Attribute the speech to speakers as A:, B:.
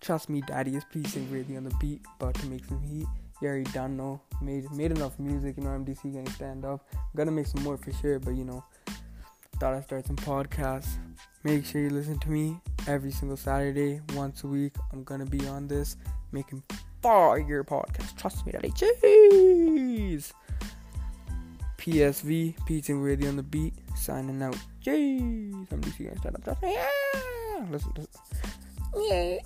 A: Trust me, daddy is piecing really on the beat, about to make some heat. You already done know. Made made enough music, you know. MDC gonna stand up. gonna make some more for sure, but you know, thought I'd start some podcasts. Make sure you listen to me every single Saturday, once a week. I'm gonna be on this, making fire podcast. Trust me, daddy. Jeez. PSV, Pizza Really on the beat, signing out. Jeez. MDC gonna stand up. Trust me. Yeah. Listen to. Yeah.